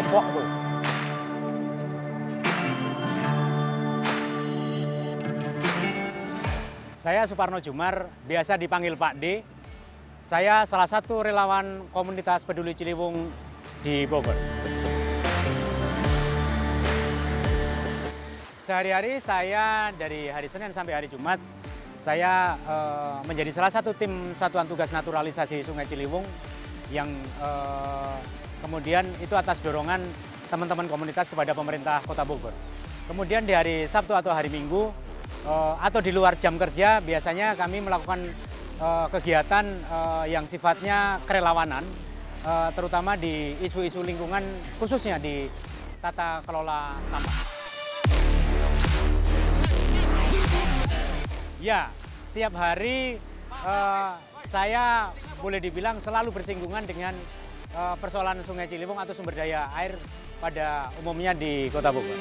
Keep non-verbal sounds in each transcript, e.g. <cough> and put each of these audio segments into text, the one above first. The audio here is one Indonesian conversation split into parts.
popok tuh. Saya Suparno Jumar, biasa dipanggil Pak D. Saya salah satu relawan komunitas peduli Ciliwung di Bogor. Sehari-hari saya dari hari Senin sampai hari Jumat, saya uh, menjadi salah satu tim satuan tugas naturalisasi Sungai Ciliwung yang uh, kemudian itu atas dorongan teman-teman komunitas kepada pemerintah Kota Bogor. Kemudian di hari Sabtu atau hari Minggu uh, atau di luar jam kerja biasanya kami melakukan uh, kegiatan uh, yang sifatnya kerelawanan, terutama di isu-isu lingkungan khususnya di tata kelola sampah. Ya, tiap hari uh, saya boleh dibilang selalu bersinggungan dengan persoalan Sungai Ciliwung atau sumber daya air pada umumnya di Kota Bogor.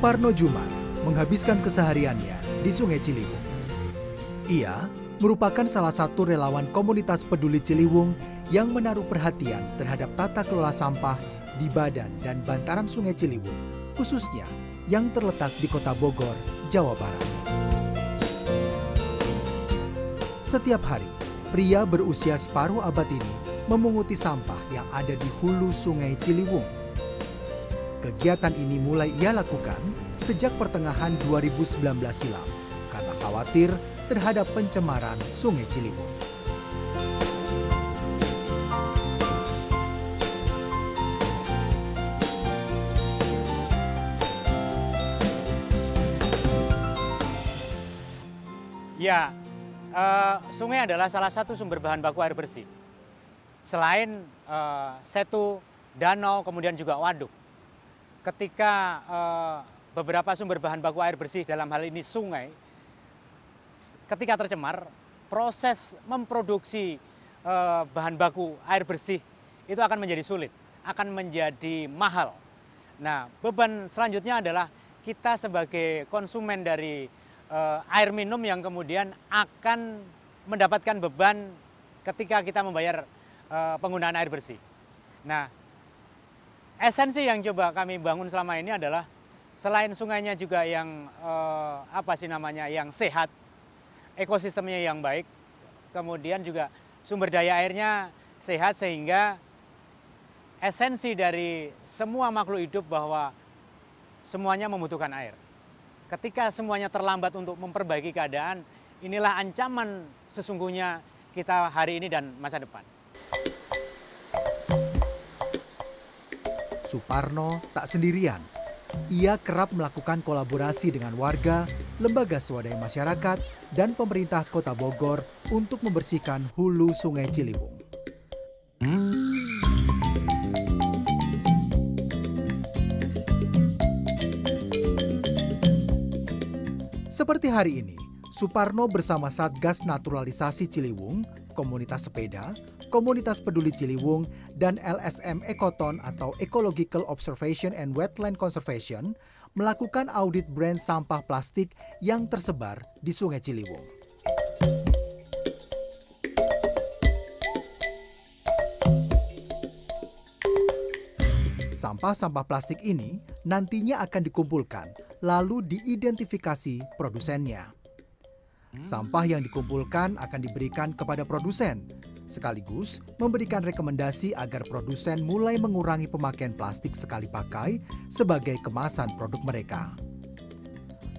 Suparno Jumar menghabiskan kesehariannya di Sungai Ciliwung. Ia merupakan salah satu relawan komunitas peduli Ciliwung yang menaruh perhatian terhadap tata kelola sampah di badan dan bantaran Sungai Ciliwung, khususnya yang terletak di Kota Bogor, Jawa Barat. Setiap hari, pria berusia separuh abad ini memunguti sampah yang ada di hulu Sungai Ciliwung Kegiatan ini mulai ia lakukan sejak pertengahan 2019 silam karena khawatir terhadap pencemaran Sungai Ciliwung. Ya, uh, sungai adalah salah satu sumber bahan baku air bersih. Selain uh, setu, danau, kemudian juga waduk ketika uh, beberapa sumber bahan baku air bersih dalam hal ini sungai, ketika tercemar, proses memproduksi uh, bahan baku air bersih itu akan menjadi sulit, akan menjadi mahal. Nah, beban selanjutnya adalah kita sebagai konsumen dari uh, air minum yang kemudian akan mendapatkan beban ketika kita membayar penggunaan air bersih. Nah, esensi yang coba kami bangun selama ini adalah selain sungainya juga yang eh, apa sih namanya yang sehat, ekosistemnya yang baik, kemudian juga sumber daya airnya sehat sehingga esensi dari semua makhluk hidup bahwa semuanya membutuhkan air. Ketika semuanya terlambat untuk memperbaiki keadaan, inilah ancaman sesungguhnya kita hari ini dan masa depan. Suparno tak sendirian. Ia kerap melakukan kolaborasi dengan warga, lembaga swadaya masyarakat, dan pemerintah kota Bogor untuk membersihkan hulu sungai Ciliwung. Seperti hari ini, Suparno bersama Satgas Naturalisasi Ciliwung, komunitas sepeda, komunitas peduli Ciliwung, dan LSM Ekoton atau Ecological Observation and Wetland Conservation melakukan audit brand sampah plastik yang tersebar di Sungai Ciliwung. Sampah-sampah plastik ini nantinya akan dikumpulkan lalu diidentifikasi produsennya. Sampah yang dikumpulkan akan diberikan kepada produsen sekaligus memberikan rekomendasi agar produsen mulai mengurangi pemakaian plastik sekali pakai sebagai kemasan produk mereka.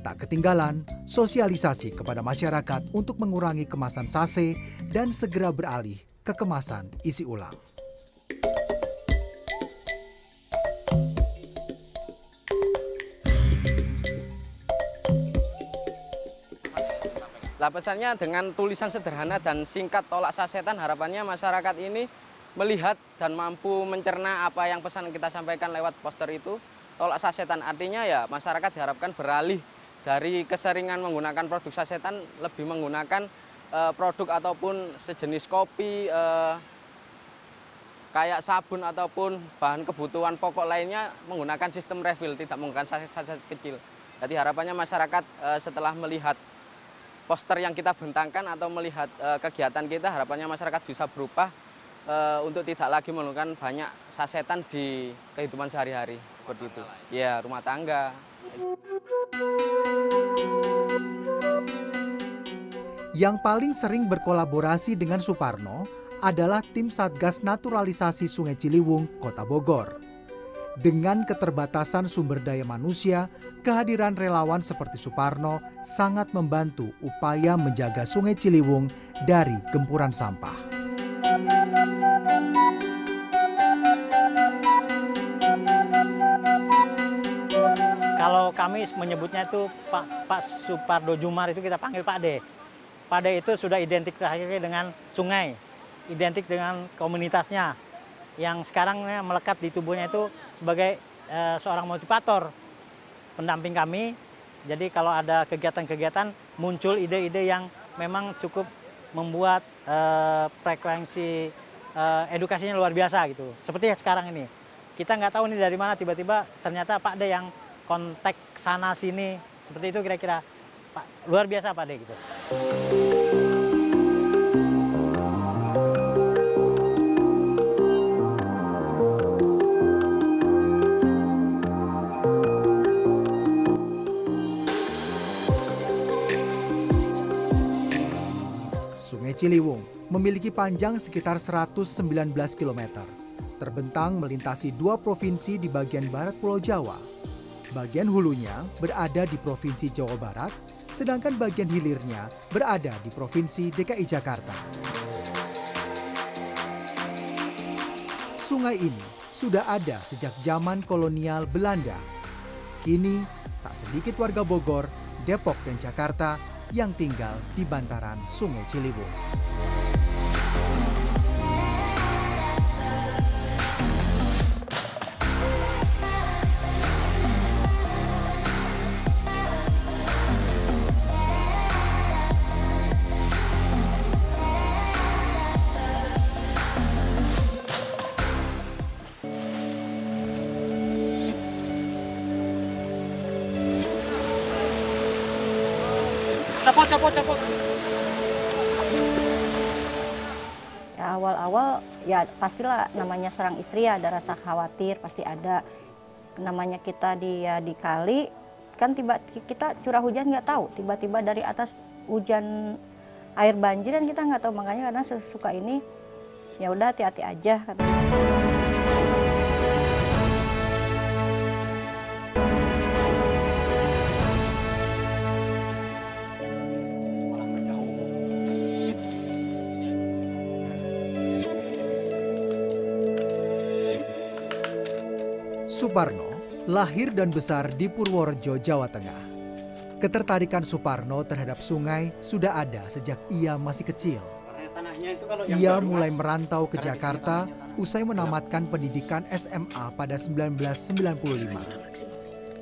Tak ketinggalan, sosialisasi kepada masyarakat untuk mengurangi kemasan sase dan segera beralih ke kemasan isi ulang. Lah pesannya dengan tulisan sederhana dan singkat tolak sasetan harapannya masyarakat ini melihat dan mampu mencerna apa yang pesan kita sampaikan lewat poster itu. Tolak sasetan artinya ya masyarakat diharapkan beralih dari keseringan menggunakan produk sasetan lebih menggunakan eh, produk ataupun sejenis kopi eh, kayak sabun ataupun bahan kebutuhan pokok lainnya menggunakan sistem refill tidak menggunakan saset-saset kecil. Jadi harapannya masyarakat eh, setelah melihat poster yang kita bentangkan atau melihat uh, kegiatan kita harapannya masyarakat bisa berubah uh, untuk tidak lagi menggunakan banyak sasetan di kehidupan sehari-hari seperti itu. Ya, rumah tangga. Yang paling sering berkolaborasi dengan Suparno adalah tim Satgas Naturalisasi Sungai Ciliwung, Kota Bogor. Dengan keterbatasan sumber daya manusia, kehadiran relawan seperti Suparno sangat membantu upaya menjaga Sungai Ciliwung dari gempuran sampah. Kalau kami menyebutnya itu Pak Pak Supardo Jumar itu kita panggil Pak De. Pak De itu sudah identik terakhirnya dengan sungai, identik dengan komunitasnya, yang sekarang melekat di tubuhnya itu sebagai uh, seorang motivator, pendamping kami. Jadi kalau ada kegiatan-kegiatan muncul ide-ide yang memang cukup membuat uh, frekuensi uh, edukasinya luar biasa gitu. Seperti sekarang ini, kita nggak tahu nih dari mana tiba-tiba ternyata Pak De yang kontak sana sini seperti itu kira-kira Pak luar biasa Pak De gitu. Sungai Ciliwung memiliki panjang sekitar 119 km. Terbentang melintasi dua provinsi di bagian barat Pulau Jawa. Bagian hulunya berada di Provinsi Jawa Barat, sedangkan bagian hilirnya berada di Provinsi DKI Jakarta. Sungai ini sudah ada sejak zaman kolonial Belanda. Kini, tak sedikit warga Bogor, Depok, dan Jakarta yang tinggal di bantaran Sungai Ciliwung. Pastilah namanya seorang istri ya ada rasa khawatir pasti ada namanya kita di kali kan tiba kita curah hujan nggak tahu tiba-tiba dari atas hujan air banjir dan kita nggak tahu makanya karena sesuka ini ya udah hati-hati aja kan. Suparno lahir dan besar di Purworejo, Jawa Tengah. Ketertarikan Suparno terhadap sungai sudah ada sejak ia masih kecil. Ia mulai merantau ke Jakarta usai menamatkan pendidikan SMA pada 1995.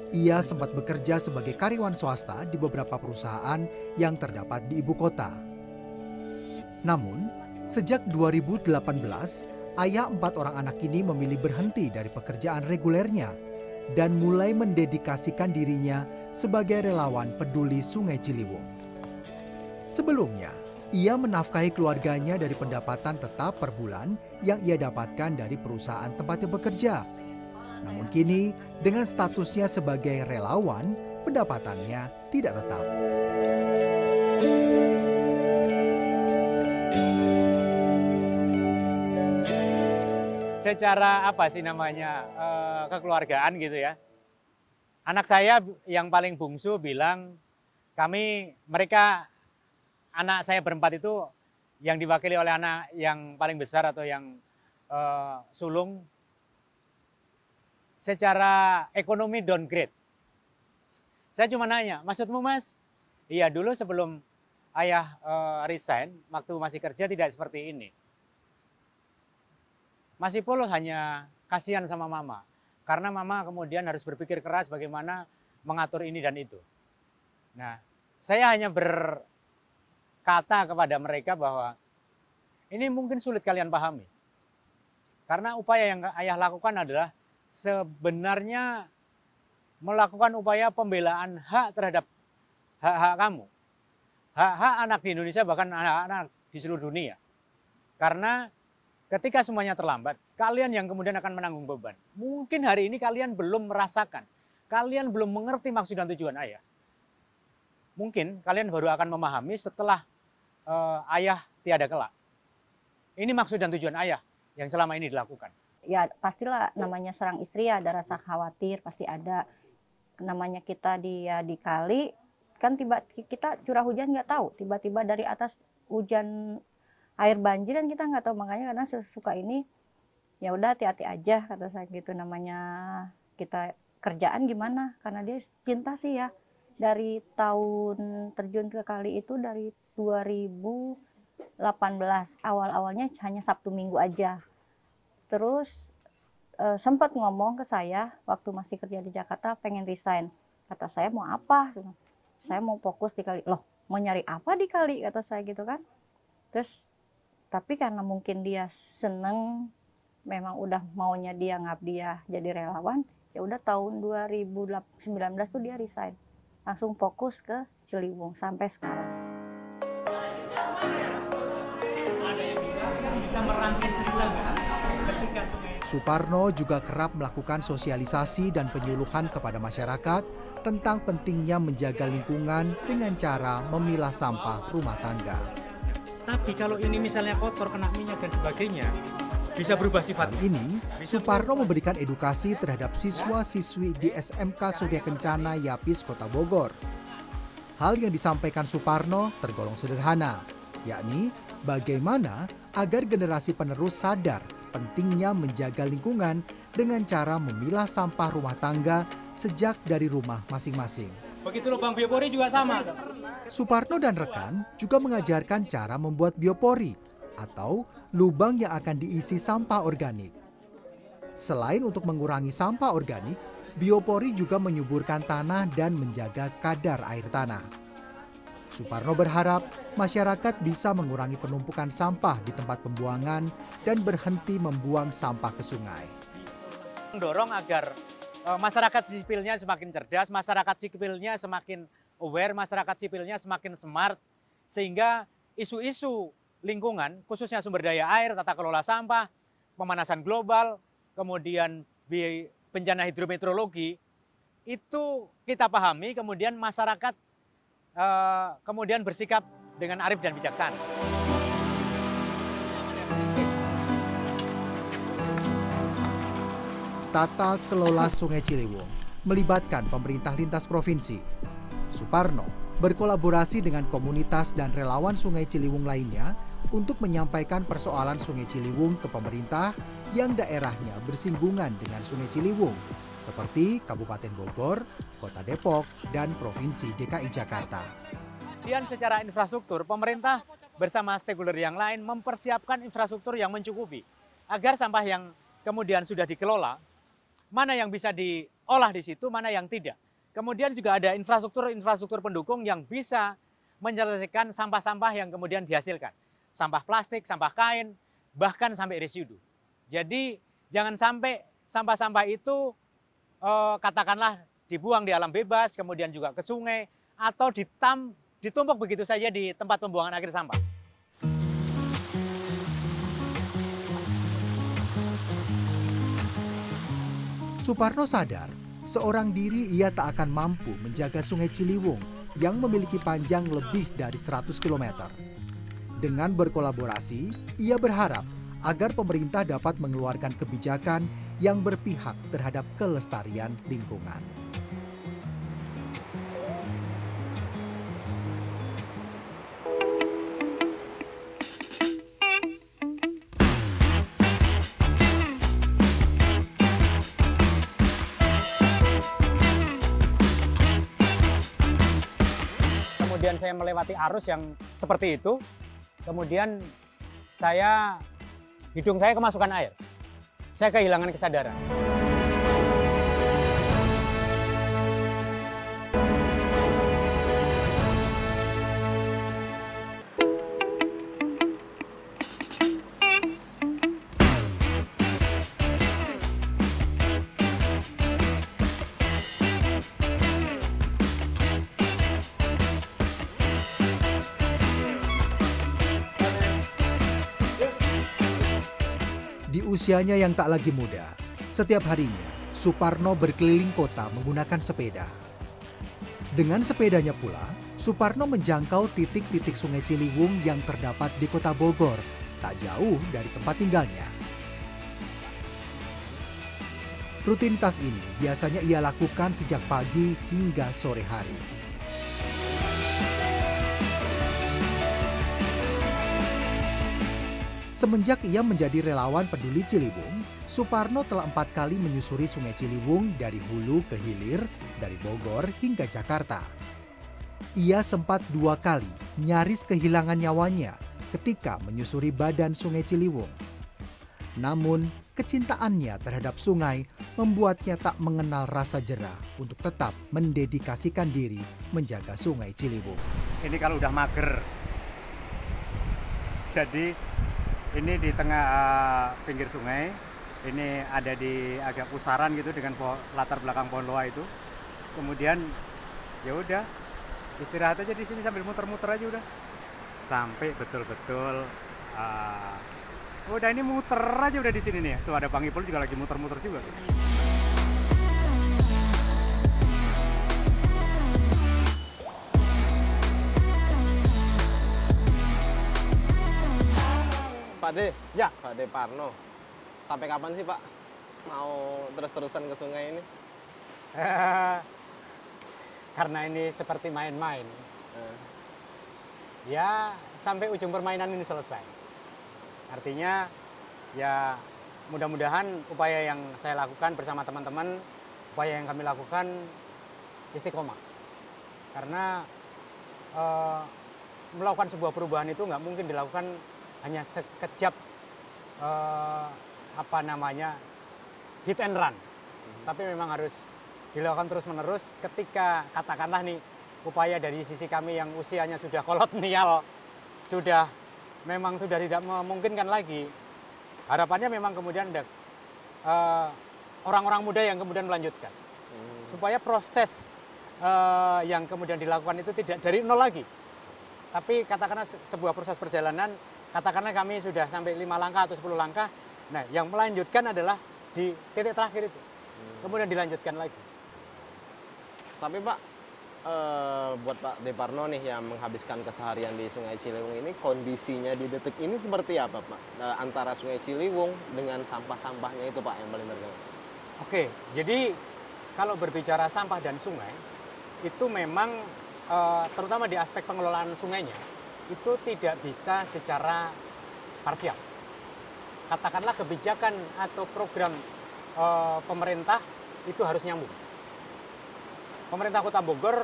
Ia sempat bekerja sebagai karyawan swasta di beberapa perusahaan yang terdapat di ibu kota. Namun, sejak 2018, ayah empat orang anak ini memilih berhenti dari pekerjaan regulernya dan mulai mendedikasikan dirinya sebagai relawan peduli Sungai Ciliwung. Sebelumnya, ia menafkahi keluarganya dari pendapatan tetap per bulan yang ia dapatkan dari perusahaan tempatnya bekerja. Namun kini, dengan statusnya sebagai relawan, pendapatannya tidak tetap. Secara apa sih namanya eh, kekeluargaan gitu ya. Anak saya yang paling bungsu bilang kami mereka anak saya berempat itu yang diwakili oleh anak yang paling besar atau yang uh, sulung secara ekonomi downgrade. Saya cuma nanya, maksudmu mas? Iya dulu sebelum ayah uh, resign, waktu masih kerja tidak seperti ini. Masih polos hanya kasihan sama mama. Karena mama kemudian harus berpikir keras bagaimana mengatur ini dan itu. Nah, saya hanya ber, kata kepada mereka bahwa ini mungkin sulit kalian pahami. Karena upaya yang ayah lakukan adalah sebenarnya melakukan upaya pembelaan hak terhadap hak-hak kamu. Hak-hak anak di Indonesia bahkan anak-anak di seluruh dunia. Karena ketika semuanya terlambat, kalian yang kemudian akan menanggung beban. Mungkin hari ini kalian belum merasakan, kalian belum mengerti maksud dan tujuan ayah. Mungkin kalian baru akan memahami setelah uh, ayah tiada kelak. Ini maksud dan tujuan ayah yang selama ini dilakukan. Ya pastilah namanya seorang istri ya ada rasa khawatir pasti ada. Namanya kita dia dikali kan tiba kita curah hujan nggak tahu tiba-tiba dari atas hujan air banjir dan kita nggak tahu. Makanya karena suka ini ya udah hati-hati aja kata saya gitu. Namanya kita kerjaan gimana? Karena dia cinta sih ya. Dari tahun terjun ke kali itu dari 2018 awal-awalnya hanya Sabtu Minggu aja. Terus e, sempat ngomong ke saya waktu masih kerja di Jakarta pengen resign. Kata saya mau apa? Saya mau fokus di kali. Loh mau nyari apa di kali? Kata saya gitu kan. Terus tapi karena mungkin dia seneng memang udah maunya dia ngabdi ya jadi relawan ya udah tahun 2019 tuh dia resign langsung fokus ke Ciliwung sampai sekarang. Suparno juga kerap melakukan sosialisasi dan penyuluhan kepada masyarakat tentang pentingnya menjaga lingkungan dengan cara memilah sampah rumah tangga. Tapi kalau ini misalnya kotor, kena minyak dan sebagainya, bisa berubah sifat. Kali ini, Suparno memberikan edukasi terhadap siswa-siswi di SMK Surya Kencana Yapis Kota Bogor. Hal yang disampaikan Suparno tergolong sederhana, yakni bagaimana agar generasi penerus sadar pentingnya menjaga lingkungan dengan cara memilah sampah rumah tangga sejak dari rumah masing-masing. Begitu lubang biopori juga sama. Suparno dan rekan juga mengajarkan cara membuat biopori atau lubang yang akan diisi sampah organik. Selain untuk mengurangi sampah organik, biopori juga menyuburkan tanah dan menjaga kadar air tanah. Suparno berharap masyarakat bisa mengurangi penumpukan sampah di tempat pembuangan dan berhenti membuang sampah ke sungai. Mendorong agar masyarakat sipilnya semakin cerdas, masyarakat sipilnya semakin aware, masyarakat sipilnya semakin smart, sehingga isu-isu lingkungan, khususnya sumber daya air, tata kelola sampah, pemanasan global, kemudian bencana hidrometeorologi, itu kita pahami, kemudian masyarakat uh, kemudian bersikap dengan arif dan bijaksana. Tata kelola Sungai Ciliwung melibatkan pemerintah lintas provinsi. Suparno berkolaborasi dengan komunitas dan relawan Sungai Ciliwung lainnya untuk menyampaikan persoalan Sungai Ciliwung ke pemerintah yang daerahnya bersinggungan dengan Sungai Ciliwung seperti Kabupaten Bogor, Kota Depok, dan Provinsi DKI Jakarta. Dan secara infrastruktur, pemerintah bersama stakeholder yang lain mempersiapkan infrastruktur yang mencukupi agar sampah yang kemudian sudah dikelola, mana yang bisa diolah di situ, mana yang tidak. Kemudian juga ada infrastruktur-infrastruktur pendukung yang bisa menyelesaikan sampah-sampah yang kemudian dihasilkan. Sampah plastik, sampah kain, bahkan sampai residu. Jadi jangan sampai sampah-sampah itu eh, katakanlah dibuang di alam bebas, kemudian juga ke sungai, atau ditam, ditumpuk begitu saja di tempat pembuangan akhir sampah. Suparno sadar, seorang diri ia tak akan mampu menjaga sungai Ciliwung yang memiliki panjang lebih dari 100 km. Dengan berkolaborasi, ia berharap agar pemerintah dapat mengeluarkan kebijakan yang berpihak terhadap kelestarian lingkungan. Melewati arus yang seperti itu, kemudian saya hidung saya kemasukan air. Saya kehilangan kesadaran. Usianya yang tak lagi muda, setiap harinya Suparno berkeliling kota menggunakan sepeda. Dengan sepedanya pula, Suparno menjangkau titik-titik Sungai Ciliwung yang terdapat di kota Bogor, tak jauh dari tempat tinggalnya. Rutinitas ini biasanya ia lakukan sejak pagi hingga sore hari. Semenjak ia menjadi relawan peduli Ciliwung, Suparno telah empat kali menyusuri sungai Ciliwung dari hulu ke hilir, dari Bogor hingga Jakarta. Ia sempat dua kali nyaris kehilangan nyawanya ketika menyusuri badan sungai Ciliwung. Namun, kecintaannya terhadap sungai membuatnya tak mengenal rasa jerah untuk tetap mendedikasikan diri menjaga sungai Ciliwung. Ini kalau udah mager. Jadi ini di tengah uh, pinggir sungai. Ini ada di agak pusaran gitu dengan latar belakang pohon loa itu. Kemudian ya udah istirahat aja di sini sambil muter-muter aja udah. Sampai betul-betul uh, udah ini muter aja udah di sini nih. Tuh ada Bang Ipul juga lagi muter-muter juga. tuh. Pak De, Ya, Pak De Parno. Sampai kapan sih Pak mau terus-terusan ke sungai ini? <laughs> karena ini seperti main-main. Eh, ya sampai ujung permainan ini selesai. Artinya ya mudah-mudahan upaya yang saya lakukan bersama teman-teman, upaya yang kami lakukan istiqomah. Karena eh, melakukan sebuah perubahan itu nggak mungkin dilakukan hanya sekejap eh, apa namanya hit and run, tapi memang harus dilakukan terus-menerus. Ketika katakanlah nih upaya dari sisi kami yang usianya sudah kolonial sudah memang sudah tidak memungkinkan lagi. Harapannya memang kemudian ada eh, orang-orang muda yang kemudian melanjutkan. Supaya proses eh, yang kemudian dilakukan itu tidak dari nol lagi. Tapi katakanlah se- sebuah proses perjalanan katakanlah kami sudah sampai lima langkah atau 10 langkah nah yang melanjutkan adalah di titik terakhir itu kemudian dilanjutkan lagi Tapi Pak, eh, buat Pak De Parno nih yang menghabiskan keseharian di Sungai Ciliwung ini, kondisinya di detik ini seperti apa Pak? Eh, antara Sungai Ciliwung dengan sampah-sampahnya itu Pak yang paling berguna. Oke, jadi kalau berbicara sampah dan sungai, itu memang eh, terutama di aspek pengelolaan sungainya, itu tidak bisa secara parsial. Katakanlah kebijakan atau program eh, pemerintah itu harus nyambung. Pemerintah Kota Bogor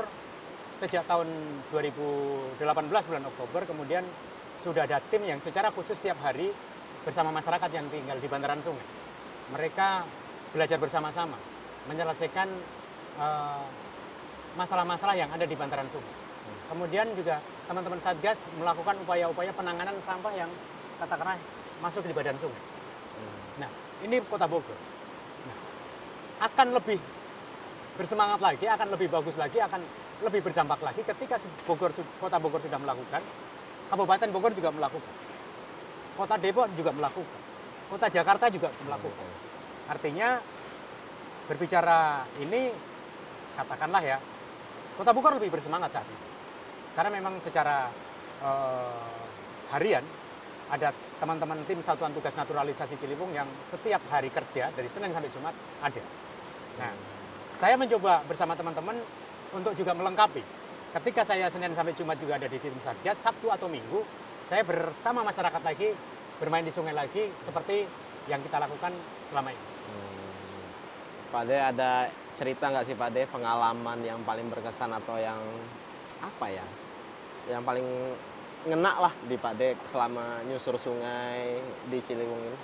sejak tahun 2018 bulan Oktober kemudian sudah ada tim yang secara khusus setiap hari bersama masyarakat yang tinggal di bantaran sungai. Mereka belajar bersama-sama menyelesaikan eh, masalah-masalah yang ada di bantaran sungai. Kemudian juga teman-teman Satgas melakukan upaya-upaya penanganan sampah yang katakanlah masuk di badan sungai. Nah, ini Kota Bogor. Nah, akan lebih bersemangat lagi, akan lebih bagus lagi, akan lebih berdampak lagi ketika Bogor, Kota Bogor sudah melakukan, Kabupaten Bogor juga melakukan, Kota Depok juga melakukan, Kota Jakarta juga melakukan. Artinya berbicara ini katakanlah ya, Kota Bogor lebih bersemangat saat ini. Karena memang secara eh, harian ada teman-teman tim Satuan Tugas Naturalisasi Ciliwung yang setiap hari kerja dari Senin sampai Jumat ada. Nah, saya mencoba bersama teman-teman untuk juga melengkapi. Ketika saya Senin sampai Jumat juga ada di tim Satgas, Sabtu atau Minggu, saya bersama masyarakat lagi bermain di sungai lagi seperti yang kita lakukan selama ini. Pak De ada cerita nggak sih Pak De pengalaman yang paling berkesan atau yang apa ya yang paling ngena lah di Pak Dek selama nyusur sungai di Ciliwung ini?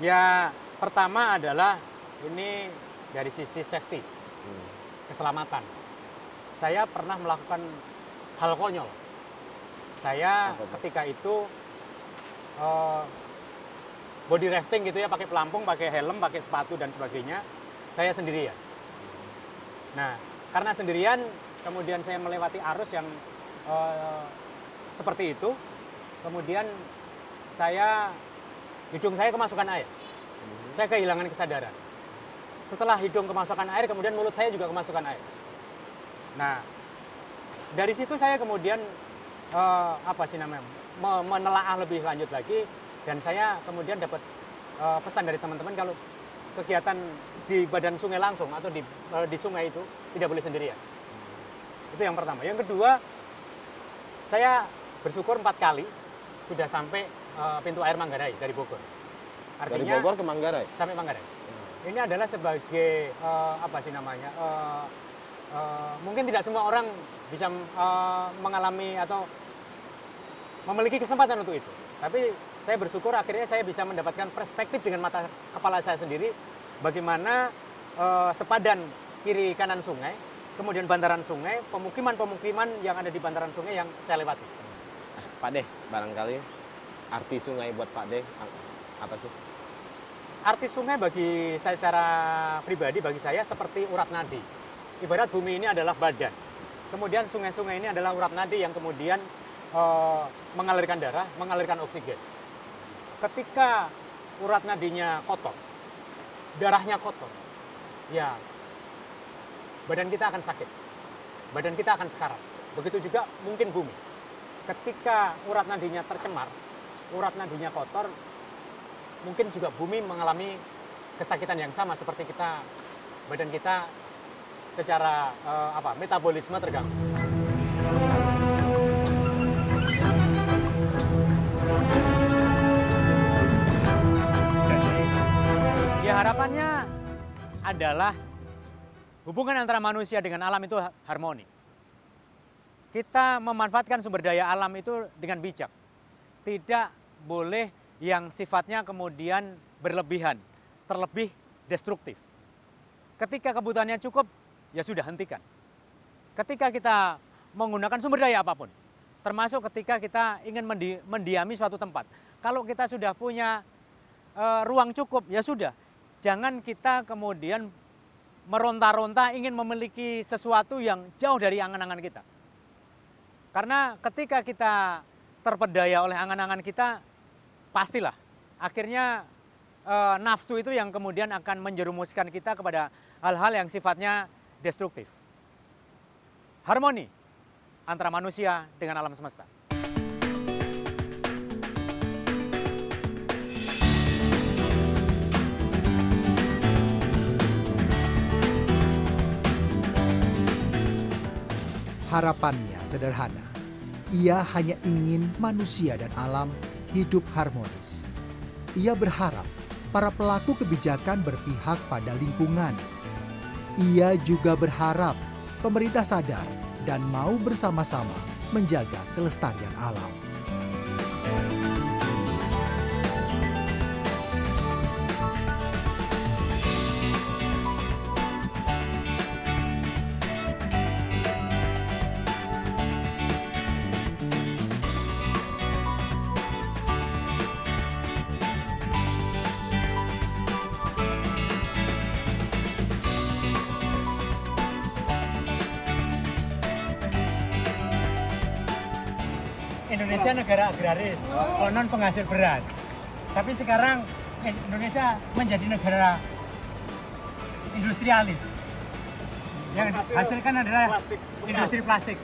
Ya, pertama adalah ini dari sisi safety, Hmm. keselamatan. Saya pernah melakukan hal konyol. Saya Apa tuh? ketika itu eh, body rafting gitu ya, pakai pelampung, pakai helm, pakai sepatu dan sebagainya. Saya sendirian. Nah, karena sendirian, kemudian saya melewati arus yang eh, seperti itu. Kemudian saya hidung saya kemasukan air. Saya kehilangan kesadaran. Setelah hidung kemasukan air, kemudian mulut saya juga kemasukan air. Nah, dari situ saya kemudian eh, apa sih namanya me- menelaah lebih lanjut lagi dan saya kemudian dapat eh, pesan dari teman-teman kalau kegiatan di badan sungai langsung atau di di sungai itu tidak boleh sendirian. Itu yang pertama. Yang kedua, saya bersyukur empat kali sudah sampai eh, pintu air Manggarai dari Bogor. Dari Bogor ke Manggarai? sampai Manggarai. Ini adalah sebagai eh, apa sih namanya? eh, eh, mungkin tidak semua orang bisa eh, mengalami atau memiliki kesempatan untuk itu. Tapi saya bersyukur akhirnya saya bisa mendapatkan perspektif dengan mata kepala saya sendiri bagaimana eh, sepadan kiri kanan sungai, kemudian bantaran sungai, pemukiman-pemukiman yang ada di bantaran sungai yang saya lewati. Pak Deh, barangkali arti sungai buat Pak Deh apa sih? Arti sungai bagi saya secara pribadi bagi saya seperti urat nadi. Ibarat bumi ini adalah badan. Kemudian sungai-sungai ini adalah urat nadi yang kemudian eh, mengalirkan darah, mengalirkan oksigen. Ketika urat nadinya kotor, darahnya kotor, ya badan kita akan sakit. Badan kita akan sekarat. Begitu juga mungkin bumi. Ketika urat nadinya tercemar, urat nadinya kotor, mungkin juga bumi mengalami kesakitan yang sama seperti kita badan kita secara eh, apa metabolisme terganggu. Ya harapannya adalah hubungan antara manusia dengan alam itu ha- harmoni. Kita memanfaatkan sumber daya alam itu dengan bijak. Tidak boleh yang sifatnya kemudian berlebihan, terlebih destruktif. Ketika kebutuhannya cukup, ya sudah hentikan. Ketika kita menggunakan sumber daya apa pun, termasuk ketika kita ingin mendi- mendiami suatu tempat. Kalau kita sudah punya eh, ruang cukup, ya sudah. Jangan kita kemudian meronta-ronta ingin memiliki sesuatu yang jauh dari angan-angan kita. Karena ketika kita terpedaya oleh angan-angan kita, pastilah akhirnya eh, nafsu itu yang kemudian akan menjerumuskan kita kepada hal-hal yang sifatnya destruktif. Harmoni antara manusia dengan alam semesta. Harapannya sederhana. Ia hanya ingin manusia dan alam hidup harmonis. Ia berharap para pelaku kebijakan berpihak pada lingkungan. Ia juga berharap pemerintah sadar dan mau bersama-sama menjaga kelestarian alam. Indonesia negara agraris, konon penghasil beras. Tapi sekarang Indonesia menjadi negara industrialis. Yang hasilkan adalah industri plastik.